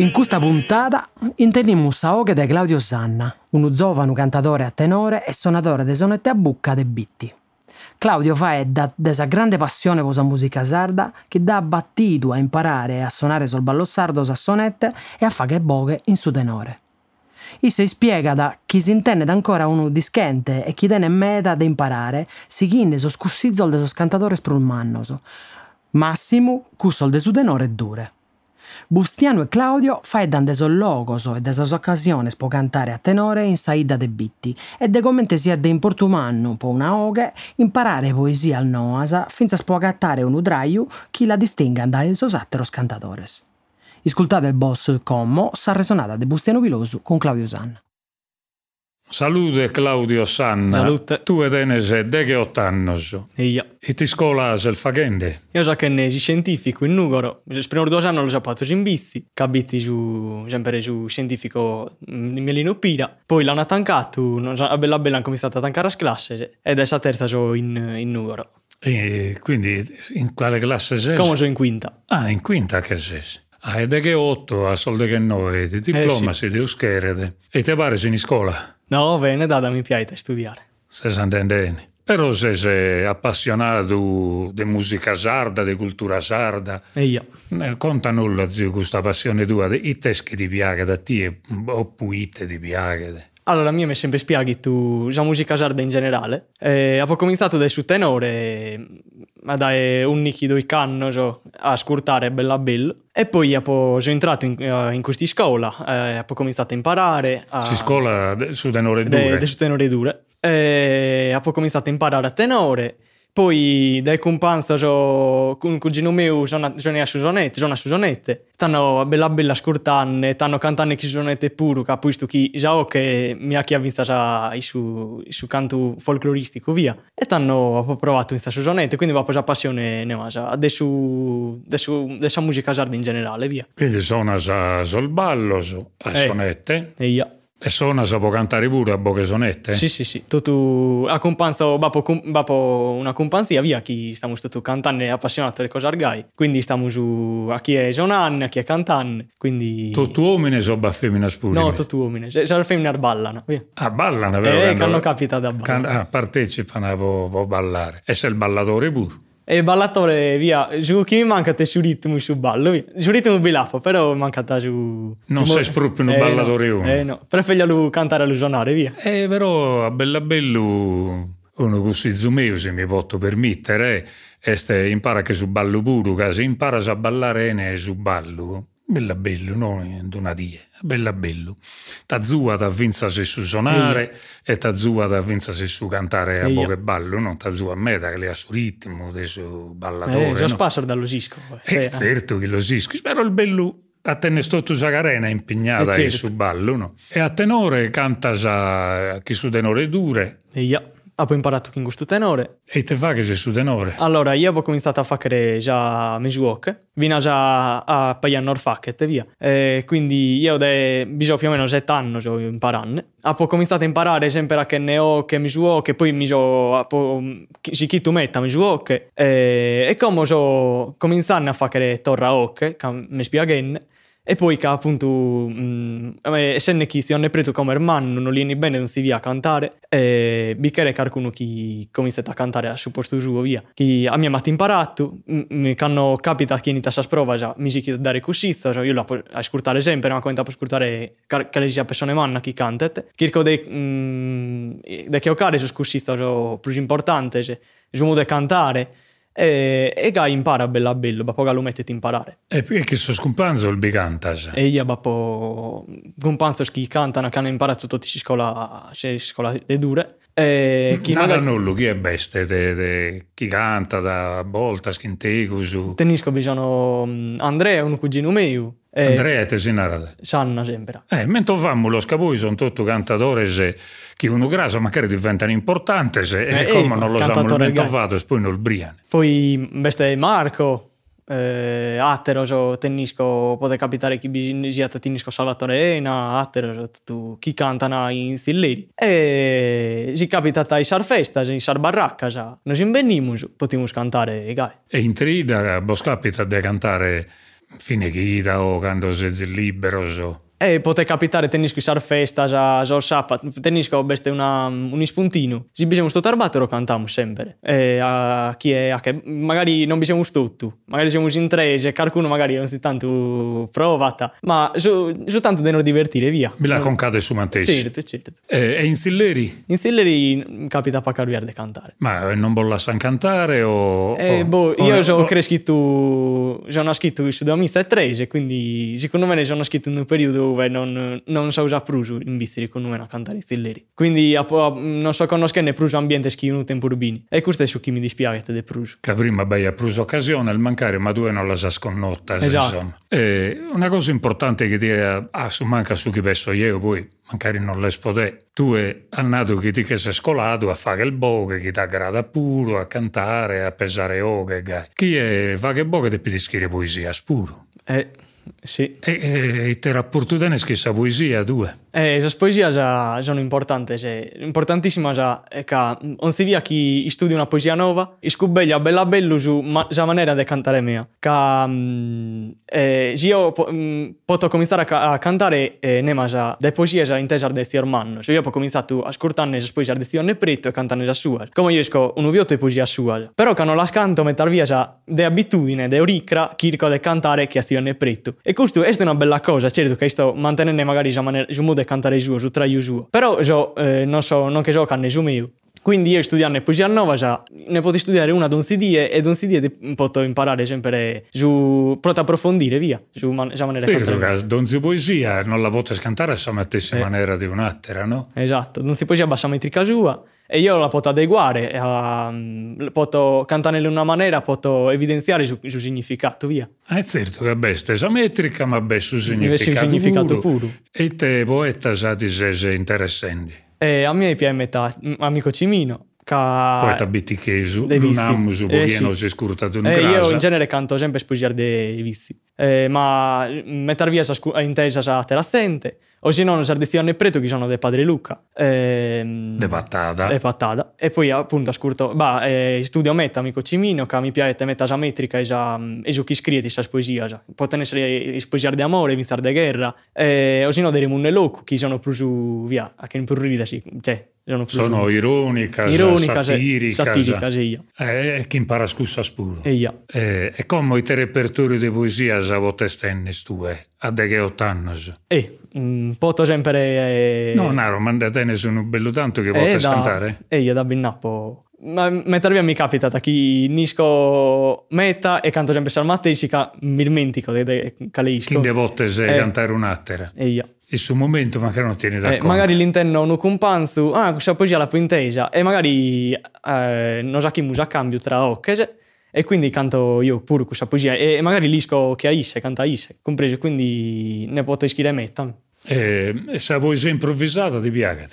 In questa puntata intendiamo sa oghe de Claudio Sanna, un giovane cantatore a tenore e suonatore de sonette a bucca de bitti. Claudio fa da desa grande passione per la musica sarda che dà battito a imparare a suonare sul ballo sardo a sonette e a fare boghe in su tenore. I si spiega da chi si intende ancora uno dischente e chi tiene meta da imparare, si chinde so scussizzol de sos cantatores prulmannoso. Massimo, cusol de su tenore dure. Bustiano e Claudio faeddan de sos logos e de sos occasiones po cantare a tenore in saida de bitti e de commente sia de importumannu po una oghe imparare poesia al noasa finza po agattare un udraiu chi la distingan da esos atteros cantadores. Iscultate il boss Commo, sa resonata de Bustiano Pilosu con Claudio Sanna. Salute Claudio Sanna. Salute. Tu ed Enese de che ottannos. E io. E ti scola il fagende. Io so che ne si scientifico in Nugoro. Spero due anni lo saputo in bisti. Cabiti su, sempre su scientifico di Melino Pira. Poi l'hanno tancato, a bella bella hanno cominciato a tancare a classe. Ed è la terza so in, in Nugoro. E quindi in quale classe sei? Come so in quinta. Ah, in quinta che sei? È che otto, a solde che noi, di diploma Eh, sì. si di uscherede. E te pare in scuola? No, bene, dada mi piace studiare. Se s'intendene. Però se sei appassionato di musica sarda, di cultura sarda, E io. eh, conta nulla, zio, questa passione tua. I teschi ti piace da te, oppure te ti piace. Allora, a me mi è sempre spieghi tu la musica sarda in generale. E ho cominciato dai su tenore, ma dai unici due canno so, a scurtare bella bello. E poi sono entrato in, eh, in questa scuola, eh, ho cominciato a imparare. A, Si scuola de- su tenore de, dure. de su tenore dure. E ho cominciato a imparare a tenore. Poi dai companzo con un cugino mio sono, sono a Susonette, sono a Susonette. Stanno bella bella scurtanne, stanno cantando chi Susonette poi stu chi già che mi ha chiavista sa su, su canto folcloristico via. E stanno provato in sta Susonette, quindi va già passione ne masa. Adesso, adesso, adesso musica sarda in generale via. Quindi suona sa- sul ballo, su, a Eh. sonette. E io. E suona sa può cantare pure a bocche sonette. Sì, sì, sì. Tu, tu a companzo, bapo, bapo una companzia via chi stiamo stato cantando e appassionato delle cose argai. Quindi stiamo su a chi è Jonan, a chi è cantante. Quindi. Tutti uomini sono ba femmina spure. No, tutti uomini. Se se le femmine ballano. Via. Ah, ballano, vero? Eh, che hanno capita da ballare. can- ah, partecipano a ballare. E sei il ballatore pure. E ballatore via. Su chi mi manca te su ritmo su ballo. Via. Su ritmo bilafo, però mancata su. Non su- sei proprio un ballatore no. uno. Eh no. Preferisco cantare allo suonare, via. Eh, però a bella bello uno così zumeo se mi posso permettere eh, impara che su ballo puro che se impara a ballare ne su ballo bella bello no in una die bella bello ta zua da vinza se su suonare e ta zua da vinza se su cantare a E io. poche ballo no ta zua a me da che le ha su ritmo de su ballatore Eh, no? già spasso dallo cisco. Eh, certo che lo si, spero il bello a tenere stotto Sagarena impegnata Eh, certo. su ballo, no? E a tenore canta sa chi su tenore dure E io. Ho poi imparato che in questo tenore. e te fa che sei su tenore. Allora, io ho cominciato a fare già Misuok, vino già a Paian Norfacket e via. E quindi io de, bisogna più o meno sette anni so imparando. Ho cominciato a imparare sempre a che ne ho che Misuok e poi mi so, si chi tu metta Misuok e, e come so cominciando a fare Torra Ok, che mi spieghen. E poi che appunto, mh, eh, essendo che si hanno preso come hermano, non lieni bene, non si via a cantare, e bicchiere qualcuno che comincia a cantare al suo posto suo via. Che a mia matti imparato, mh, hanno capita che inizia a sprova già, mi si chiede dare coscienza, io la posso ascoltare sempre, ma quando posso ascoltare che sia persone manna che cantet. Kirko de, mh, de che occare su coscienza so più importante, se, su modo di cantare, e, e che impara bella bello, ma poi lo mettete a imparare. E che sto scompanzo il bicantas. E io bapo con panzos che cantano che hanno imparato tutti in scuola, in scuola de dure. E chi Chi magari... nullo, chi è beste, de, de, chi canta da volta, schintego su... tenisco bisogno mm, Andrea, un cugino mio, Eh, Andrea te si narrate. sanno sempre. Eh, mentre fammo lo scapoi sono tutti cantatori se chi uno grasa magari diventano importanti se, Eh, e come eh, non lo sanno cantatore mentre gai. fatto poi non il briane. Poi veste Marco, eh, Attero, so, tennisco, può capitare chi bisogna tennisco Salatorena, Attero, so, tu, chi cantano in stilleri. E si capita ai sar festa, in sar barracca, sa. Noi invenimus, potremmo cantare gai. E in trida vos capita di cantare fine chida o quando sei libero. E pote capitare tennisco sar festa, sa, so sapa, tennisco veste una, un ispuntino. Si bisogna sto tarbatero cantiamo sempre. E a chi è, a che, magari non bisogna tutto, magari siamo in tre, e qualcuno magari non si tanto provata, ma su, su tanto da non divertire, via. Mi la concade su Mantessi. Certo, certo. E, e in Silleri? In Stilleri capita pa cambiare di cantare. Ma non volla san cantare o... Eh, o- boh, o- io sono cresciuto, sono scritto su 2013, quindi secondo me ne sono scritto in un periodo dove non, non so usare pruso in vista secondo me a cantare i stilleri. Quindi a po- non so conoscere pruso ambiente schiuno tempo urbini. E questo è su chi mi dispiace del pruso. che prima bei ha preso occasione il mancare ma due non la sa sconnotta Esatto. insomma. E una cosa importante che dire ah, su manca su chi penso io poi magari non le spodè tu è andato che ti che sei scolato a fare il boche chi ti aggrada puro a cantare a pesare oghe chi è fa che boche ti pidi scrivere poesia spuro Eh, sì. e, e, e te rapporto te ne scrissa poesia due Eh, le poesie sono importanti, cioè, importantissima già che non si via chi studia una poesia nuova, scubeglia bella bello su ma, la maniera di cantare mia. Che mm, eh, io po, mm, posso cominciare a, a cantare eh, ne già le poesie già intese da stior manno. Se io ho cominciato a ascoltare le poesie da stior nepretto e cantare già sua. Come io esco un uviotto di poesia sua. Però che non la canto mettere via già de abitudine, de oricra, chi ricorda cantare che a stior nepretto. E questo è una bella cosa, certo che sto mantenendo magari già maniera, su modo di cantare suo, su traio suo. Però so, eh, non so, non che so canne su mio. Quindi io studiando poesia nuova già ne potrei studiare una d'un CD e d'un CD posso imparare sempre su proprio approfondire via su man- la maniera cantare. che donzi poesia non la potrei cantare a sa stessa Eh. maniera di un'altra no? Esatto, non si può sia bassa metrica sua e io la posso adeguare, a, posso cantare in una maniera, posso evidenziare il suo significato via. Eh certo che è stessa metrica, ma beh su Invece significato, significato puro. puro. E te poeta sa ti sei interessanti. E a me piace metà amico Cimino, che... Poeta dei non vizi. amo su Eh, sì. si scurtato in Eh, io casa. in genere canto sempre spogliare dei vizi. Eh, ma mettere via sa intesa sa terrassente, o se no non sardestione preto che sono del padre Luca. Ehm, De pattata. e fattata. E poi appunto ascolto, bah, eh, studio meta amico Cimino, che mi piace meta già metrica e già e già chi scrive questa poesia. Già. Possono essere poesie di amore, vincere di guerra, eh, o se no dei munne loco, che sono più su via, a che per ride, sì, cioè, sono Sono su, ironica, ironica, satirica. satirica, sa- sì, io. Eh, chi impara scusa spuro. E io. Eh, e come i te repertori di poesia sa vote stennis tue, a de che ottannos. E, mm, poto sempre... Eh, No, Naro, mandatene sono bello tanto che vote e da, cantare. E io da Binnappo... Ma mettere via mi capita da chi nisco meta e canto sempre salmate e si ca... mi dimentico de, de, caleisco. Chi de volte se Eh. cantare un'attera. E io. Il suo momento magari non tieni da Eh, magari l'interno non companzu, ah, questa poesia la può intesa, e magari eh, non sa chi musa cambio tra ocche, e quindi canto io pure questa poesia, e magari lisco che a isse, canta isse, compreso, quindi ne posso scrivere metta. Eh, e se poesia improvvisata ti piace.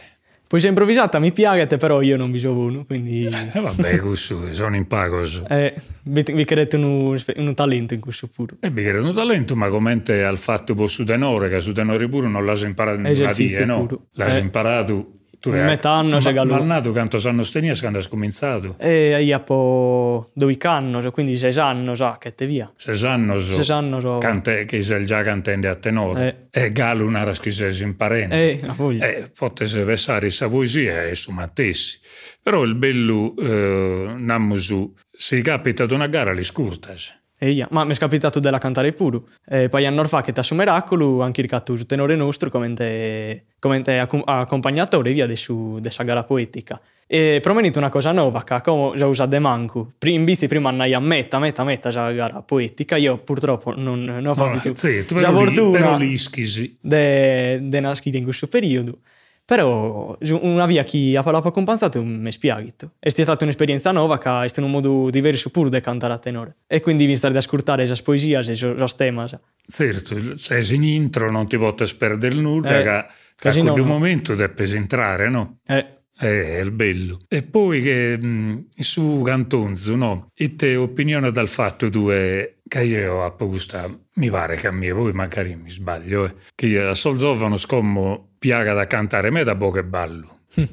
Poesia improvvisata mi piace, però io non vi so uno, quindi... E vabbè, questo sono in pago. so. Eh, vi, vi credete un, un talento in questo pure. E mi credo un talento, ma commente al fatto po' su tenore, che su tenore pure non l'hai imparato una Esercizio die, no? L'hai Eh. imparato tu In metà anno c'è ma, galù. ma nato quanto sanno stenia quando hai cominciato? E io po' due anni, cioè, quindi sei anni, sa, che te via. Se sanno so, Sei anni, so... cante, che sei già cantante a tenore. E Galo una che sei imparendo. Eh, la voglia. Eh, potesse pensare questa poesia e su Mattessi. Però il bello, eh, nammo su, si capita ad una gara, li scurtas. E io, ma mi è capitato della cantare pure. E poi anni fa che ta su Miracolo, anche il catto su tenore nostro, come te, come te accom- accompagnatore via di su dessa gara poetica. E promenito una cosa nuova, che come già usato de manco. In visti prima andai a meta, meta, meta già gara poetica. Io purtroppo non, non ho No, avuto certo, già fortuna però li schisi. de, de in questo periodo. Però una via chi ha parlato compensato mi spiagito. È stata un'esperienza nuova che è stato un modo diverso pure di cantare a tenore. E quindi vi stare ad ascoltare le poesie, le temi. Certo, se sei in intro non ti potrei perdere nulla, eh, che, che a quel no. momento devi entrare, no? Eh. Eh, è il bello. E poi che mh, su Cantonzo, no? E te opinione dal fatto due che io a posta, mi pare che a me, poi magari mi sbaglio, eh, che a Solzovano scommo piaga da cantare me da poco e ballo. Hm.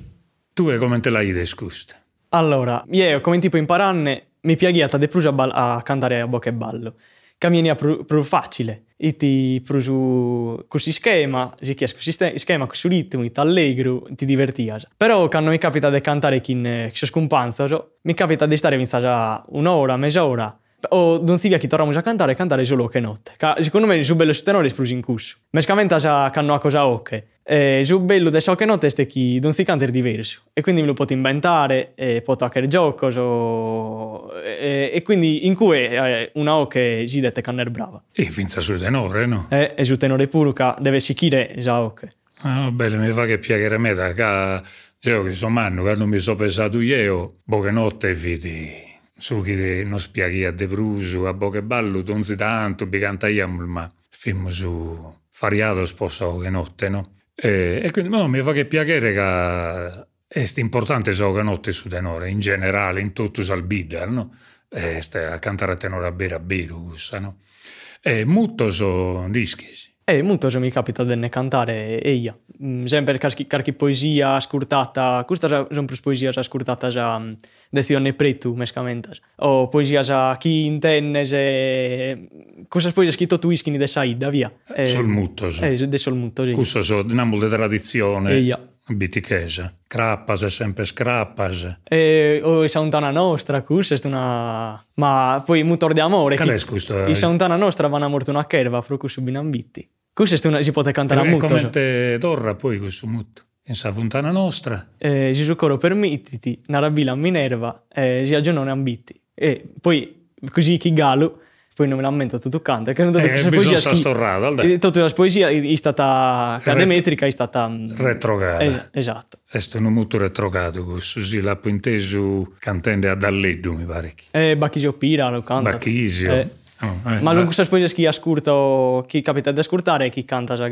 tu come te l'hai discusta? Allora, io come tipo imparanne mi piaghiata de plus a, a cantare a bocca e ballo. Cammini più, più facile. E ti preso questo schema, si chiede questo schema, questo ritmo, ti allegro, ti divertia. Però quando mi capita di cantare con questo scompanzo, mi capita di stare in già un'ora, mezz'ora, o non si via chi torniamo a cantare, cantare solo che notte. Ca, secondo me su bello tenore esplosi in cusso. Mescamente già canno a cosa ocche. E su bello de so che notte è che non si canta diverso. E quindi me lo posso inventare, e posso anche gioco, so, e, e, quindi in cui eh, una ocche si dette canner brava. E finza sul tenore, no? E, e sul tenore pure deve si chire già ocche. Ah, bello, mi fa che piacere a me da ca... Cioè, che insomma, quando mi sono pensato io, poche notte vedi solo che non spieghi a De Bruso, a Bocheballo, non si tanto, bi cantaiamo, ma film su fariato sposo che notte, no? E, e quindi no, mi fa che piacere che è importante so che notte su tenore, in generale, in tutto il bidar, no? E a cantare a tenore a bere a bere, no? E molto so rischi. E molto mi capita di cantare e io. Mm, sempre qualche, poesia scurtata, questa sono più poesie scurtate già de Cione Preto, mescamente. O poesia già chi intende, se... Cosa poesie scritto tu ischini de saida, via. Eh, solmutos. Eh, de solmutos, sì. So, dinamo di tradizione. E io. Bitichesa. Crappas, sempre scrappas. E o Santana Nostra, questa è una... Ma poi motor di amore. Che è questo? I Santana Nostra vanno a morto una kerva, però questo binambiti. Questo una, si può cantare a molto. E come te torra poi questo molto. In sa fontana nostra. Eh, Gesù coro permettiti, narabila Minerva, eh, si aggiungono ambiti. E poi così chi galo, poi non me tutto canto. Che non eh, bisogna sta storrata. Eh, tutta la poesia è stata cademetrica, è stata... Mm, retrograda. Eh, esatto. È stato molto retrogato, così l'ha inteso cantando a Dalleddu, mi pare. Eh, Bacchisio Pira lo canta. Bacchisio. Eh. Oh, eh, ma non questa poesia chi ascolta, chi capita di ascoltare e chi canta già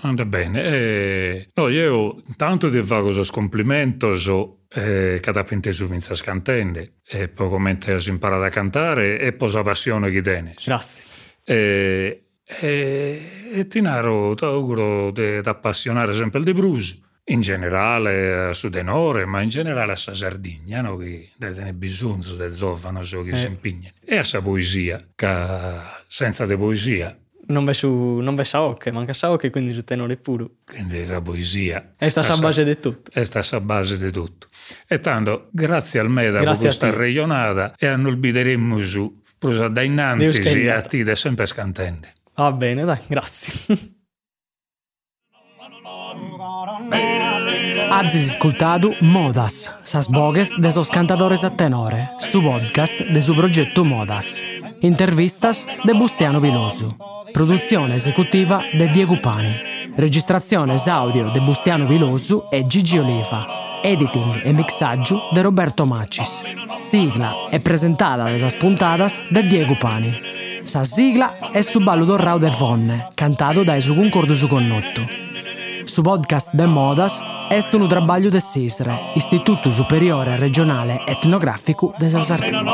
Anda bene. Eh, no, io tanto ti faccio questo complimento so, eh, che da penteso vinza scantende e poi come hai imparato a cantare e poi la passione che tieni. Grazie. Eh, e, e ti naro, ti auguro di appassionare sempre di blues in generale a Sudenore, ma in generale a Sardegna, no? che ne bisogno del zofano so che eh. si impegnano. E a sa poesia, che senza di poesia non ve, su, non ve sa ocche, manca sa ocche, quindi su tenore puro. Quindi la poesia. È sta a base di tutto. È sta a base di tutto. E tanto, grazie al Meda per questa regionata e non olvideremo su, prosa da innanzi e a ti da sempre scantende. Va bene, dai, grazie. Azis ascoltado Modas, sas bogues de sos cantadores a tenore, su podcast de su progetto Modas. Intervistas de Bustiano Pilosu. Produzione esecutiva de Diego Pani. Registrazione audio de Bustiano Pilosu e Gigi Oliva. Editing e mixaggio de Roberto Macis. Sigla è presentata de sas puntadas de Diego Pani. Sa sigla è su ballo d'Orrao de Fonne, cantato da su concordo su connotto. Su podcast de Modas est un trabalho de SISRE, Istituto Superiore Regionale Etnografico de Sardegna.